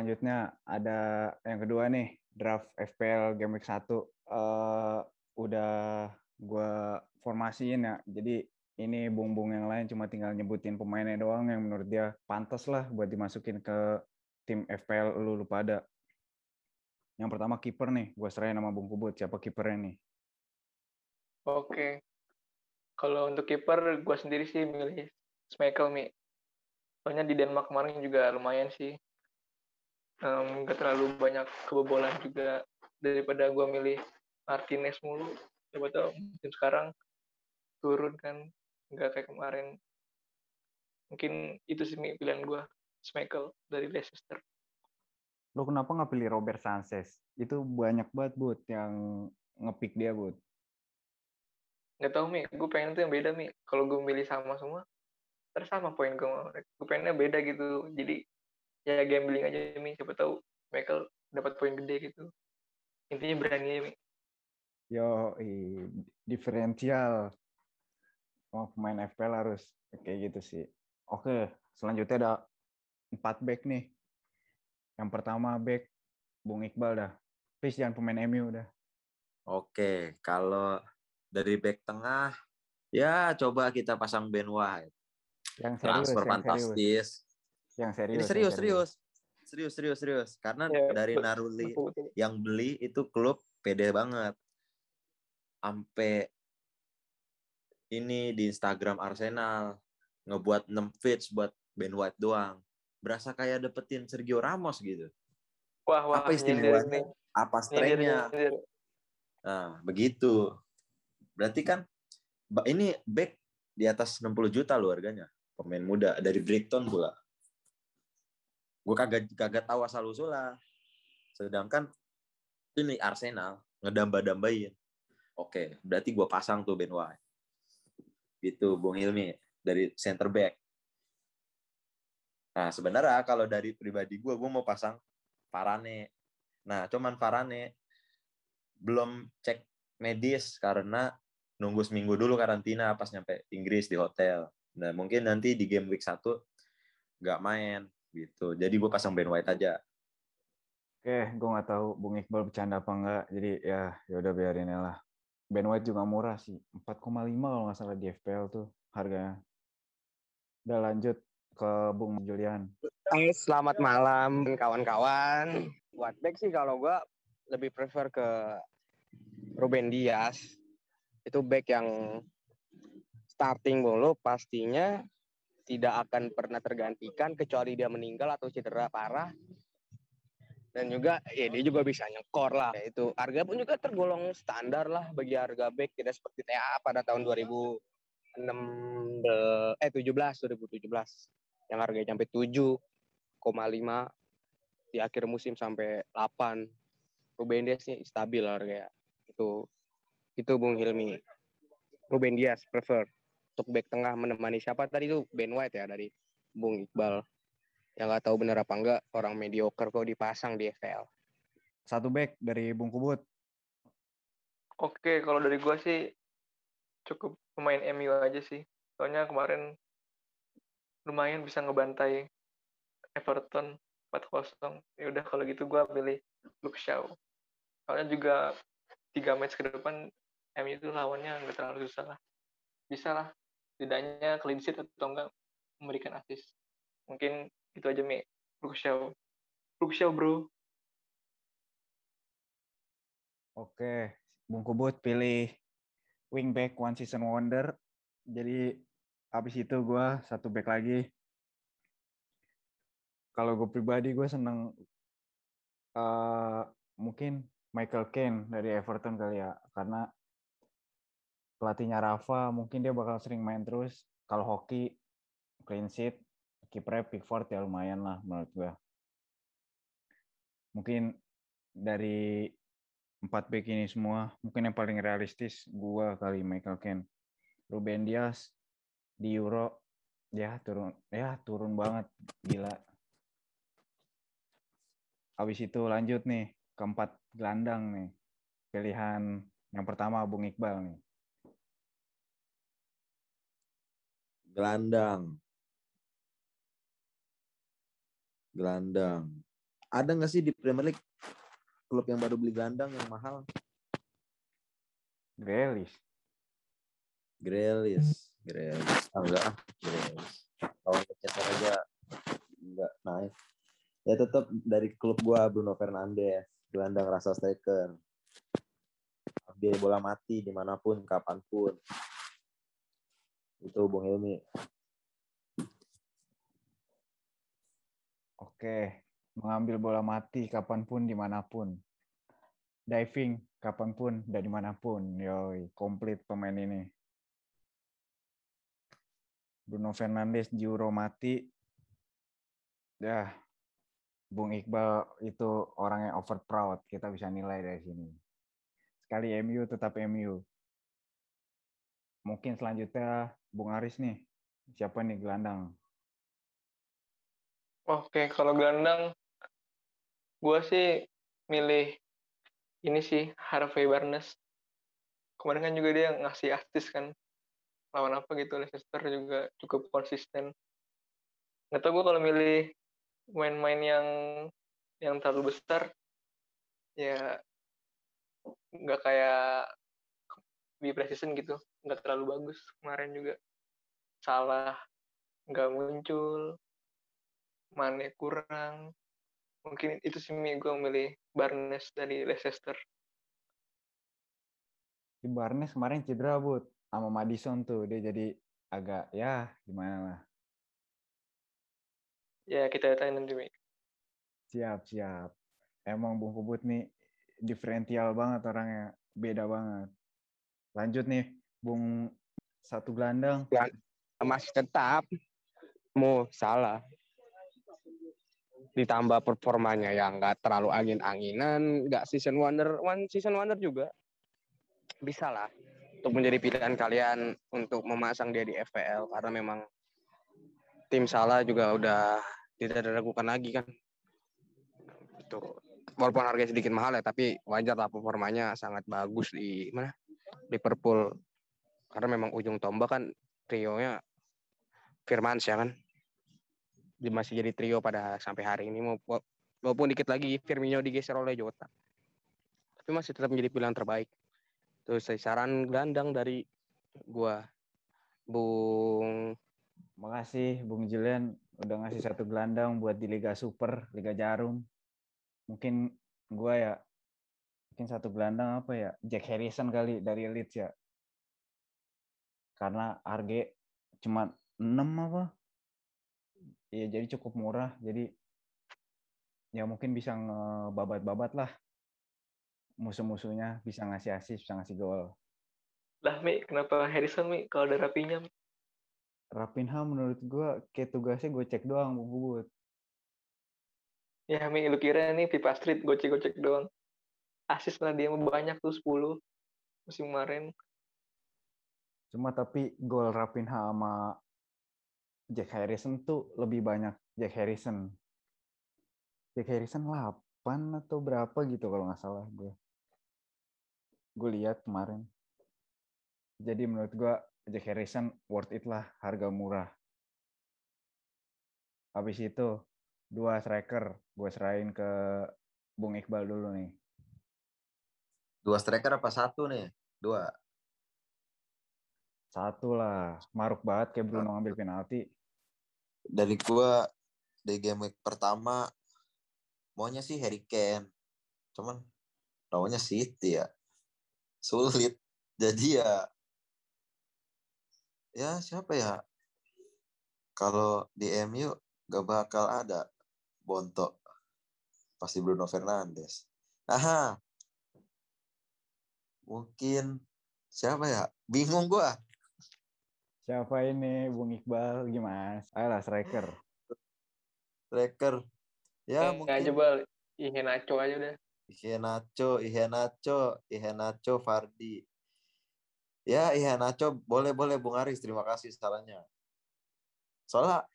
selanjutnya ada yang kedua nih, draft FPL Game Week 1. Uh, udah gue formasiin ya. Jadi ini bung-bung yang lain cuma tinggal nyebutin pemainnya doang yang menurut dia pantas lah buat dimasukin ke tim FPL lu, lu pada. Yang pertama kiper nih, gue serahin nama Bung Kubut. Siapa kipernya nih? Oke. Kalau untuk kiper, gue sendiri sih milih Schmeichel, Mi. Soalnya di Denmark kemarin juga lumayan sih. Um, gak terlalu banyak kebobolan juga daripada gue milih Martinez mulu. Coba tau, mungkin sekarang turun kan. Nggak kayak kemarin. Mungkin itu sih pilihan gue. Schmeichel dari Leicester lo kenapa nggak pilih Robert Sanchez? Itu banyak banget, Bud, yang ngepick dia, Bud. Nggak tahu, Mi. Gue pengen tuh yang beda, Mi. Kalau gue milih sama semua, terus sama poin gue. Gue pengennya beda gitu. Jadi, ya gambling aja, Mi. Siapa tahu Michael dapat poin gede gitu. Intinya berani ya, Mi. Yo, diferensial. Oh, pemain FPL harus kayak gitu sih. Oke, selanjutnya ada empat back nih yang pertama back Bung Iqbal dah. Please jangan pemain MU dah. Oke, kalau dari back tengah ya coba kita pasang Ben White. Yang serius, Transfer yang fantastis. Serius. Yang serius. Ini serius, serius. Serius, serius, serius. Karena ya, dari Naruli yang beli itu klub pede banget. Sampai ini di Instagram Arsenal ngebuat 6 feeds buat Ben White doang berasa kayak dapetin Sergio Ramos gitu. Wah, wah, apa istimewanya? Apa strengthnya? Nah, begitu. Berarti kan ini back di atas 60 juta loh harganya. Pemain muda dari Brighton pula. Gue kagak kagak tahu asal usulnya. Sedangkan ini Arsenal ngedamba-dambain. Oke, berarti gue pasang tuh Ben White. Gitu, Bung Hilmi dari center back. Nah, sebenarnya kalau dari pribadi gue, gue mau pasang Farane. Nah, cuman Farane belum cek medis karena nunggu seminggu dulu karantina pas nyampe Inggris di hotel. Nah, mungkin nanti di game week 1 nggak main gitu. Jadi gue pasang Ben White aja. Oke, gue nggak tahu Bung Iqbal bercanda apa enggak. Jadi ya ya udah biarin lah. Ben White juga murah sih. 4,5 kalau nggak salah di FPL tuh harganya. Udah lanjut ke Bung Julian. Hai, selamat malam kawan-kawan. Buat back sih kalau gue lebih prefer ke Ruben Dias. Itu back yang starting mulu pastinya tidak akan pernah tergantikan kecuali dia meninggal atau cedera parah. Dan juga ya dia juga bisa nyekor lah. Itu harga pun juga tergolong standar lah bagi harga back tidak seperti TA pada tahun 2006 eh 17 2017 yang harganya sampai 7,5 di akhir musim sampai 8. Ruben Dias stabil harganya. Itu itu Bung Hilmi. Ruben Dias prefer untuk back tengah menemani siapa tadi itu Ben White ya dari Bung Iqbal. Yang nggak tahu bener apa enggak orang mediocre kok dipasang di FPL. Satu back dari Bung Kubut. Oke, kalau dari gua sih cukup pemain MU aja sih. Soalnya kemarin lumayan bisa ngebantai Everton 4-0. Ya udah kalau gitu gue pilih Luke Shaw. Soalnya juga tiga match ke depan MU itu lawannya nggak terlalu susah lah. Bisa lah. Tidaknya clean sheet atau enggak memberikan assist. Mungkin itu aja Mi. Luke Shaw. Luke Shaw bro. Oke, Bung Kubut pilih wingback one season wonder. Jadi habis itu gue satu back lagi kalau gue pribadi gue seneng uh, mungkin Michael Kane dari Everton kali ya karena pelatihnya Rafa mungkin dia bakal sering main terus kalau hoki clean sheet kipernya Pickford ya lumayan lah menurut gue mungkin dari empat back ini semua mungkin yang paling realistis gue kali Michael Kane Ruben Dias di Euro ya turun ya turun banget gila. Habis itu lanjut nih keempat gelandang nih. Pilihan yang pertama Bung Iqbal nih. Gelandang. Gelandang. ada nggak sih di Premier League klub yang baru beli gelandang yang mahal? Grealish. Grealish. Grealish. Ah, enggak ah. Grealish. Lawan Manchester aja enggak naik. Ya tetap dari klub gua Bruno Fernandes. Gelandang rasa striker. Dia bola mati di mana pun, kapan pun. Itu Bung Hilmi. Oke, mengambil bola mati kapan pun, di mana pun. Diving kapan pun dan di mana pun. Yoi, komplit pemain ini. Bruno Fernandes di Euro mati. Ya, Bung Iqbal itu orang yang over proud. Kita bisa nilai dari sini. Sekali MU tetap MU. Mungkin selanjutnya Bung Aris nih. Siapa nih gelandang? Oke, kalau gelandang, gue sih milih ini sih Harvey Barnes. Kemarin kan juga dia ngasih artis kan lawan apa gitu Leicester juga cukup konsisten. Nggak tau gue kalau milih main-main yang yang terlalu besar ya nggak kayak di preseason gitu nggak terlalu bagus kemarin juga salah nggak muncul Mane kurang. Mungkin itu sih gue memilih Barnes dari Leicester. Di Barnes kemarin cedera, Bud. Sama Madison tuh. Dia jadi agak, ya gimana lah. Ya, kita lihat nanti, Mi. Siap, siap. Emang Bung Kubut nih diferensial banget orangnya. Beda banget. Lanjut nih, Bung satu gelandang. Masih tetap. Mau salah ditambah performanya yang nggak terlalu angin-anginan, nggak season wonder, one season wonder juga bisa lah untuk menjadi pilihan kalian untuk memasang dia di FPL karena memang tim salah juga udah tidak diragukan lagi kan. Itu walaupun harganya sedikit mahal ya tapi wajar lah performanya sangat bagus di mana Liverpool karena memang ujung tombak kan trio-nya Firmansyah kan? Masih jadi trio pada sampai hari ini. Walaupun dikit lagi Firmino digeser oleh Jota. Tapi masih tetap menjadi pilihan terbaik. Terus saran gelandang dari gua Bung makasih Bung Julian. Udah ngasih satu gelandang buat di Liga Super Liga Jarum. Mungkin gua ya mungkin satu gelandang apa ya? Jack Harrison kali dari Leeds ya karena harga cuma 6 apa Iya, jadi cukup murah. Jadi ya mungkin bisa ngebabat-babat lah musuh-musuhnya bisa ngasih asis, bisa ngasih gol. Lah, Mi, kenapa Harrison, Mi, kalau ada Rapinya? Rapinha menurut gue kayak tugasnya gue cek doang, Bubut. Ya, Mi, lu kira nih Pipa Street gue cek doang. Asis lah dia banyak tuh 10 musim kemarin. Cuma tapi gol Rapinha sama Jack Harrison tuh lebih banyak Jack Harrison. Jack Harrison 8 atau berapa gitu kalau nggak salah gue. Gue lihat kemarin. Jadi menurut gue Jack Harrison worth it lah, harga murah. Habis itu dua striker, gue serahin ke Bung Iqbal dulu nih. Dua striker apa satu nih? Dua. Satu lah. Maruk banget kayak Bruno ngambil penalti. Dari gua di game week pertama maunya sih Harry Kane. Cuman lawannya City ya. Sulit. Jadi ya ya siapa ya? Kalau di MU gak bakal ada Bonto. Pasti Bruno Fernandes. Aha. Mungkin siapa ya? Bingung gua Siapa ini Bung Iqbal gimana? Ayolah striker. Striker. Ya eh, mungkin aja bal. Nacho aja udah. Nacho, Nacho, Ihe Nacho, Fardi. Ya Nacho boleh boleh Bung Aris terima kasih sarannya. Soalnya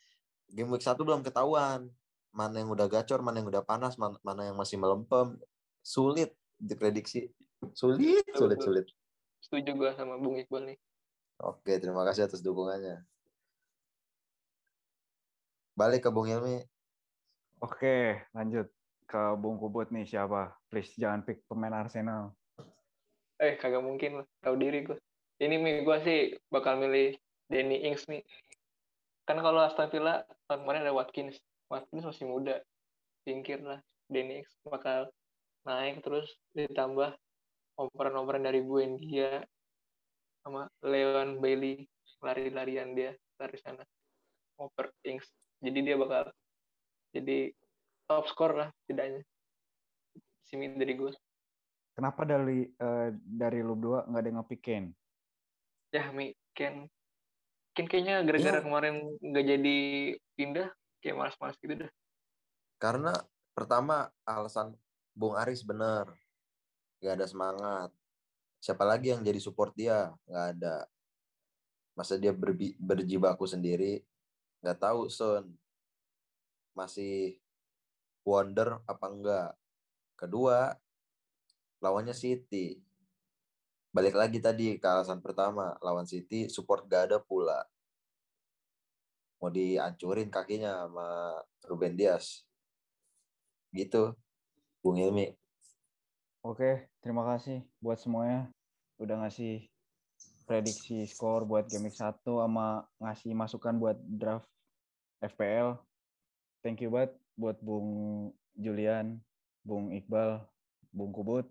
game week satu belum ketahuan mana yang udah gacor, mana yang udah panas, mana, mana yang masih melempem. Sulit diprediksi. Sulit, sulit, sulit. Setuju gue sama Bung Iqbal nih. Oke, terima kasih atas dukungannya. Balik ke Bung Ilmi. Oke, lanjut. ke Bung Kubut nih siapa? Please jangan pick pemain Arsenal. Eh kagak mungkin lah, tahu diri gue. Ini nih gue sih bakal milih Danny Ings nih. Kan kalau Aston Villa tahun kemarin ada Watkins. Watkins masih muda. Singkir lah. Danny Ings bakal naik terus ditambah operan-operan dari Buendia sama Leon Bailey lari-larian dia dari sana. Oper Ings jadi dia bakal jadi top skor lah tidaknya simi dari gue kenapa dari uh, dari lu dua nggak ada ngepick Ken ya mi. Ken Ken kayaknya gara-gara ya. kemarin nggak jadi pindah kayak malas-malas gitu dah. Karena pertama alasan Bung Aris bener. Gak ada semangat siapa lagi yang jadi support dia? Nggak ada. Masa dia berbi, berjibaku sendiri? Nggak tahu Son. Masih wonder apa enggak kedua lawannya City. Balik lagi tadi ke alasan pertama lawan City support gak ada pula. Mau dihancurin kakinya sama Ruben Dias. Gitu Bung Ilmi Oke, terima kasih buat semuanya udah ngasih prediksi skor buat game 1 sama ngasih masukan buat draft FPL. Thank you banget buat Bung Julian, Bung Iqbal, Bung Kubut.